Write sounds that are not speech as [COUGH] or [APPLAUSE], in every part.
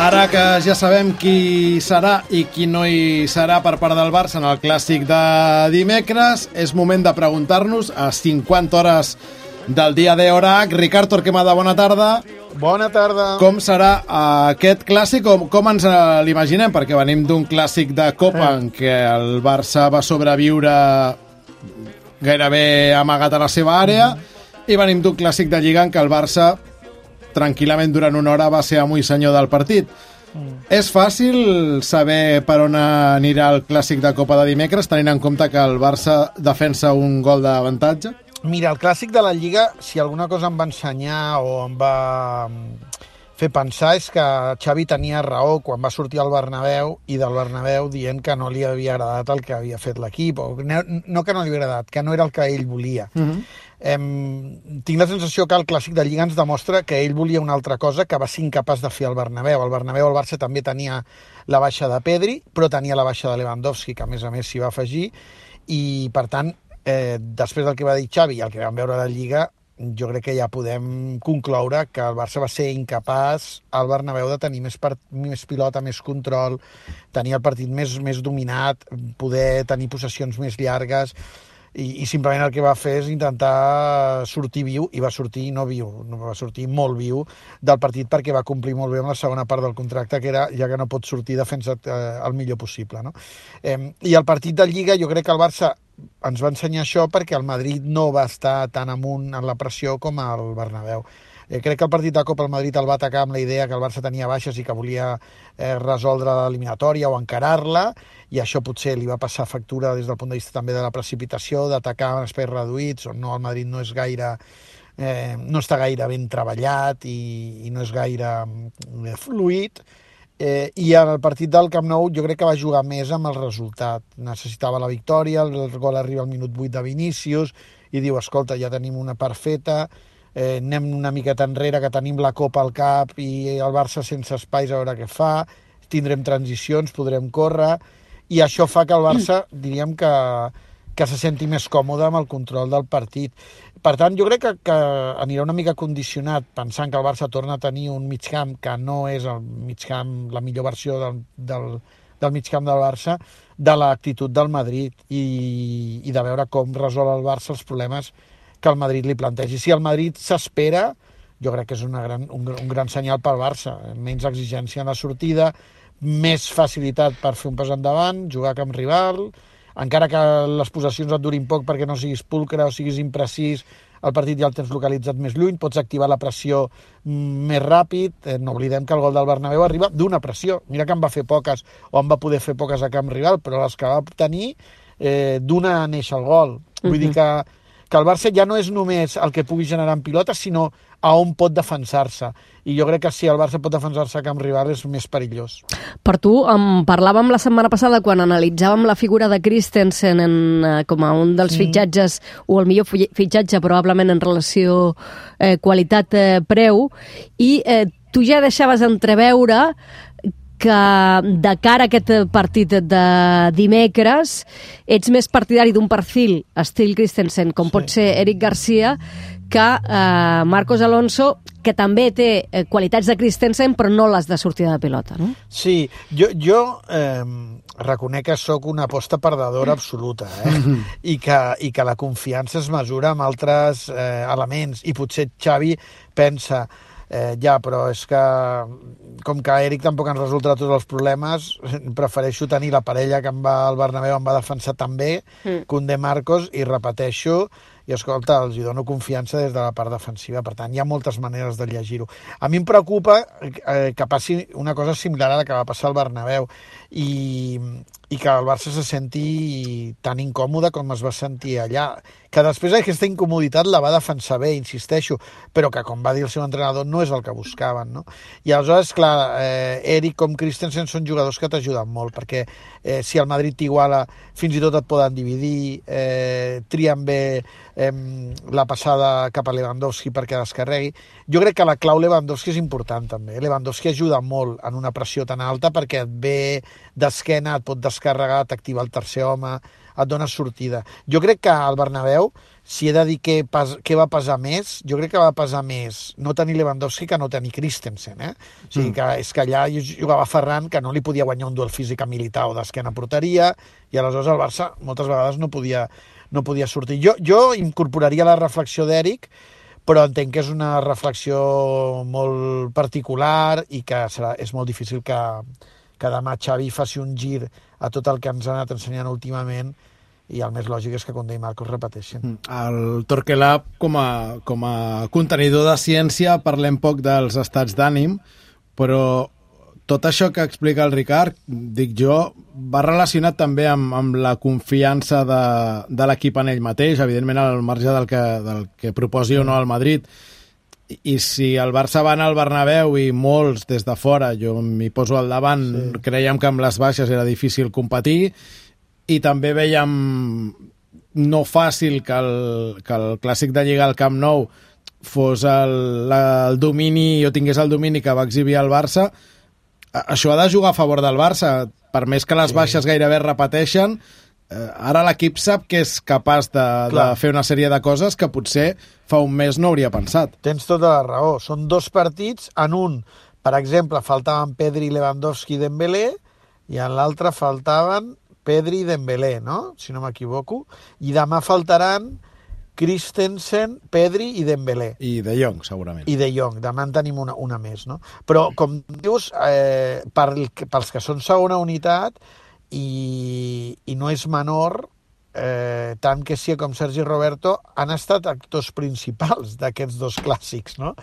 Ara que ja sabem qui serà i qui no hi serà per part del Barça en el clàssic de dimecres, és moment de preguntar-nos a 50 hores del dia de H. Ricard Torquemada, bona tarda. Bona tarda. Com serà aquest clàssic? Com, com ens eh, l'imaginem? Perquè venim d'un clàssic de Copa en què el Barça va sobreviure gairebé amagat a la seva àrea i venim d'un clàssic de Lliga en què el Barça tranquil·lament durant una hora va ser amo i senyor del partit. Mm. És fàcil saber per on anirà el clàssic de Copa de dimecres, tenint en compte que el Barça defensa un gol d'avantatge? Mira, el clàssic de la Lliga, si alguna cosa em va ensenyar o em va fer pensar és que Xavi tenia raó quan va sortir al Bernabéu i del Bernabéu dient que no li havia agradat el que havia fet l'equip, o no, no que no li havia agradat, que no era el que ell volia. Uh -huh. Em, tinc la sensació que el clàssic de Lliga ens demostra que ell volia una altra cosa que va ser incapaç de fer al Bernabéu. Al Bernabéu el Barça també tenia la baixa de Pedri, però tenia la baixa de Lewandowski, que a més a més s'hi va afegir, i per tant, eh, després del que va dir Xavi i el que vam veure a la Lliga, jo crec que ja podem concloure que el Barça va ser incapaç al Bernabéu de tenir més, part, més pilota, més control, tenir el partit més, més dominat, poder tenir possessions més llargues i, i simplement el que va fer és intentar sortir viu, i va sortir no viu, no va sortir molt viu del partit perquè va complir molt bé amb la segona part del contracte, que era ja que no pot sortir defensat eh, el millor possible. No? Eh, I el partit de Lliga jo crec que el Barça ens va ensenyar això perquè el Madrid no va estar tan amunt en la pressió com el Bernabéu. Eh, crec que el partit de Copa el Madrid el va atacar amb la idea que el Barça tenia baixes i que volia eh, resoldre l'eliminatòria o encarar-la, i això potser li va passar factura des del punt de vista també de la precipitació, d'atacar en espais reduïts, on no, el Madrid no és gaire eh, no està gaire ben treballat i, i no és gaire eh, fluid, eh, i en el partit del Camp Nou jo crec que va jugar més amb el resultat. Necessitava la victòria, el gol arriba al minut 8 de Vinícius i diu, escolta, ja tenim una part feta, eh, anem una miqueta enrere, que tenim la Copa al cap i el Barça sense espais a veure què fa, tindrem transicions, podrem córrer, i això fa que el Barça, [CLEARS THROAT] diríem que, que se senti més còmode amb el control del partit. Per tant, jo crec que, que anirà una mica condicionat pensant que el Barça torna a tenir un mig camp que no és el mig camp, la millor versió del, del, del mig camp del Barça, de l'actitud del Madrid i, i de veure com resol el Barça els problemes que el Madrid li plantegi. Si el Madrid s'espera, jo crec que és una gran, un, un gran senyal pel Barça. Menys exigència en la sortida, més facilitat per fer un pas endavant, jugar camp rival, encara que les possessions et durin poc perquè no siguis pulcre o siguis imprecís, el partit ja el tens localitzat més lluny, pots activar la pressió mm, més ràpid, eh, no oblidem que el gol del Bernabéu arriba d'una pressió, mira que en va fer poques o en va poder fer poques a camp rival, però les que va obtenir eh, d'una neix el gol. Vull uh -huh. dir que que el Barça ja no és només el que pugui generar en pilota, sinó a on pot defensar-se. I jo crec que si el Barça pot defensar-se a camp rival és més perillós. Per tu, en parlàvem la setmana passada quan analitzàvem la figura de Christensen en, eh, com a un dels sí. fitxatges, o el millor fitxatge probablement en relació eh, qualitat-preu, eh, i eh, tu ja deixaves entreveure que de cara a aquest partit de dimecres ets més partidari d'un perfil estil Christensen, com sí. pot ser Eric Garcia, que eh, Marcos Alonso, que també té eh, qualitats de Christensen, però no les de sortida de pilota, no? Sí, jo, jo eh, reconec que sóc una aposta perdedora absoluta, eh? [LAUGHS] I, que, I que la confiança es mesura amb altres eh, elements, i potser Xavi pensa eh, ja, però és que com que Eric tampoc ens resoldrà tots els problemes, [LAUGHS] prefereixo tenir la parella que em va al Bernabéu em va defensar també, mm. de Marcos, i repeteixo, i escolta, els hi dono confiança des de la part defensiva, per tant hi ha moltes maneres de llegir-ho. A mi em preocupa eh, que passi una cosa similar a la que va passar al Bernabéu i, i que el Barça se senti tan incòmode com es va sentir allà que després aquesta incomoditat la va defensar bé, insisteixo, però que, com va dir el seu entrenador, no és el que buscaven, no? I aleshores, clar, eh, Eric com Christensen són jugadors que t'ajuden molt, perquè eh, si el Madrid t'iguala, fins i tot et poden dividir, eh, trien bé eh, la passada cap a Lewandowski perquè descarregui. Jo crec que la clau Lewandowski és important, també. Lewandowski ajuda molt en una pressió tan alta perquè et ve d'esquena, et pot descarregar, t'activa el tercer home, et dona sortida. Jo crec que al Bernabéu, si he de dir què, pas, què va pesar més, jo crec que va pesar més no tenir Lewandowski que no tenir Christensen. Eh? O sigui, mm. que és que allà jugava Ferran, que no li podia guanyar un duel físic a Militao d'esquena porteria, i aleshores el Barça moltes vegades no podia, no podia sortir. Jo, jo incorporaria la reflexió d'Eric, però entenc que és una reflexió molt particular i que serà, és molt difícil que, que demà Xavi faci un gir a tot el que ens ha anat ensenyant últimament i el més lògic és que Condé i Marcos repeteixin. Mm. El Torquelab, com a, com a contenidor de ciència, parlem poc dels estats d'ànim, però tot això que explica el Ricard, dic jo, va relacionat també amb, amb la confiança de, de l'equip en ell mateix, evidentment al marge del que, del que proposi o no al Madrid, i si el Barça va anar al Bernabéu i molts des de fora, jo m'hi poso al davant, sí. creiem que amb les baixes era difícil competir i també veiem no fàcil que el, que el clàssic de Lliga al Camp Nou fos el, el domini o tingués el domini que va exhibir el Barça això ha de jugar a favor del Barça per més que les sí. baixes gairebé repeteixen eh, ara l'equip sap que és capaç de, de fer una sèrie de coses que potser fa un mes no hauria pensat. Tens tota la raó. Són dos partits. En un, per exemple, faltaven Pedri, Lewandowski i Dembélé, i en l'altre faltaven Pedri i Dembélé, no? si no m'equivoco. I demà faltaran Christensen, Pedri i Dembélé. I De Jong, segurament. I De Jong. Demà en tenim una, una més, no? Però, com dius, eh, per, pels que són segona unitat, i, i no és menor eh, tant que Sia com Sergi Roberto han estat actors principals [LAUGHS] d'aquests dos clàssics, no?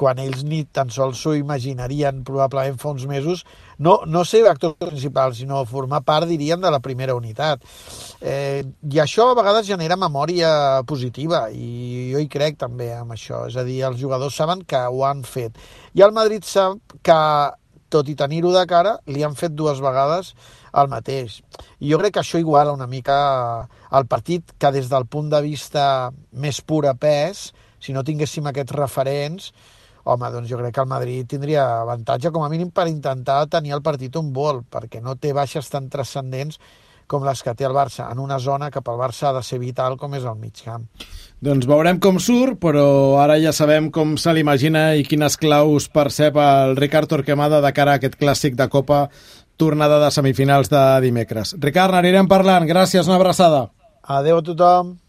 Quan ells ni tan sols s'ho imaginarien probablement fa uns mesos, no, no ser actors principals, sinó formar part, dirien, de la primera unitat. Eh, I això a vegades genera memòria positiva, i jo hi crec també amb això. És a dir, els jugadors saben que ho han fet. I el Madrid sap que, tot i tenir-ho de cara, li han fet dues vegades el mateix. I jo crec que això iguala una mica el partit que des del punt de vista més pur a pes, si no tinguéssim aquests referents, home, doncs jo crec que el Madrid tindria avantatge com a mínim per intentar tenir el partit un vol, perquè no té baixes tan transcendents com les que té el Barça, en una zona que pel Barça ha de ser vital com és el mig camp. Doncs veurem com surt, però ara ja sabem com se l'imagina i quines claus percep el Ricard Torquemada de cara a aquest clàssic de Copa tornada de semifinals de dimecres. Ricard, n'anirem parlant. Gràcies, una abraçada. Adéu a tothom.